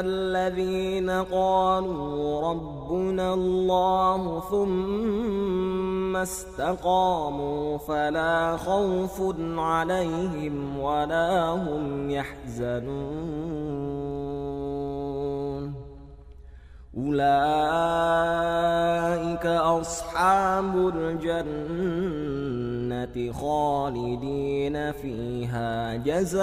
الذين قالوا ربنا الله ثم استقاموا فلا خوف عليهم ولا هم يحزنون أولئك أصحاب الجنة خالدين فيها جزاء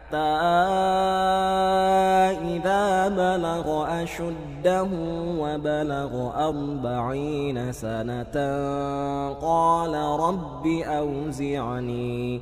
إذا بلغ أشده وبلغ أربعين سنة قال رب أوزعني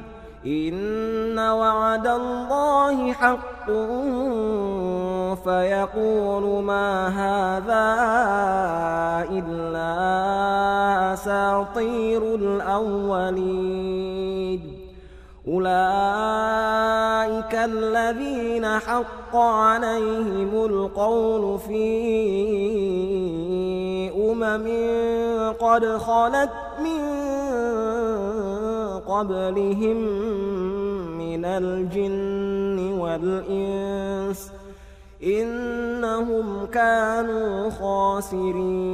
إن وعد الله حق فيقول ما هذا إلا أساطير الأولين. أولئك الذين حق عليهم القول في أمم قد خلت من قبلهم من الجن والإنس إنهم كانوا خاسرين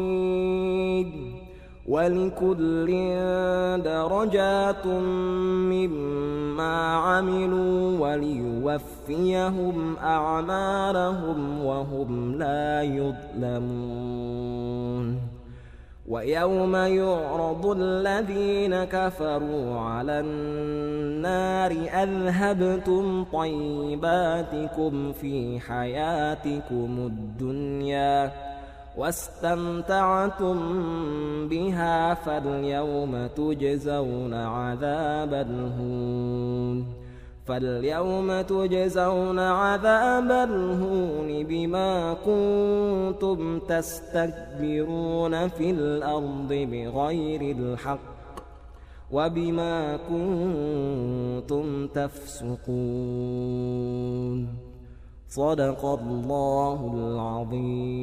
ولكل درجات مما عملوا وليوفيهم أعمالهم وهم لا يظلمون ويوم يعرض الذين كفروا على النار أذهبتم طيباتكم في حياتكم الدنيا واستمتعتم بها فاليوم تجزون عذاب الهون فاليوم تجزون عذاب الهون بما كنتم تستكبرون في الأرض بغير الحق وبما كنتم تفسقون. صدق الله العظيم.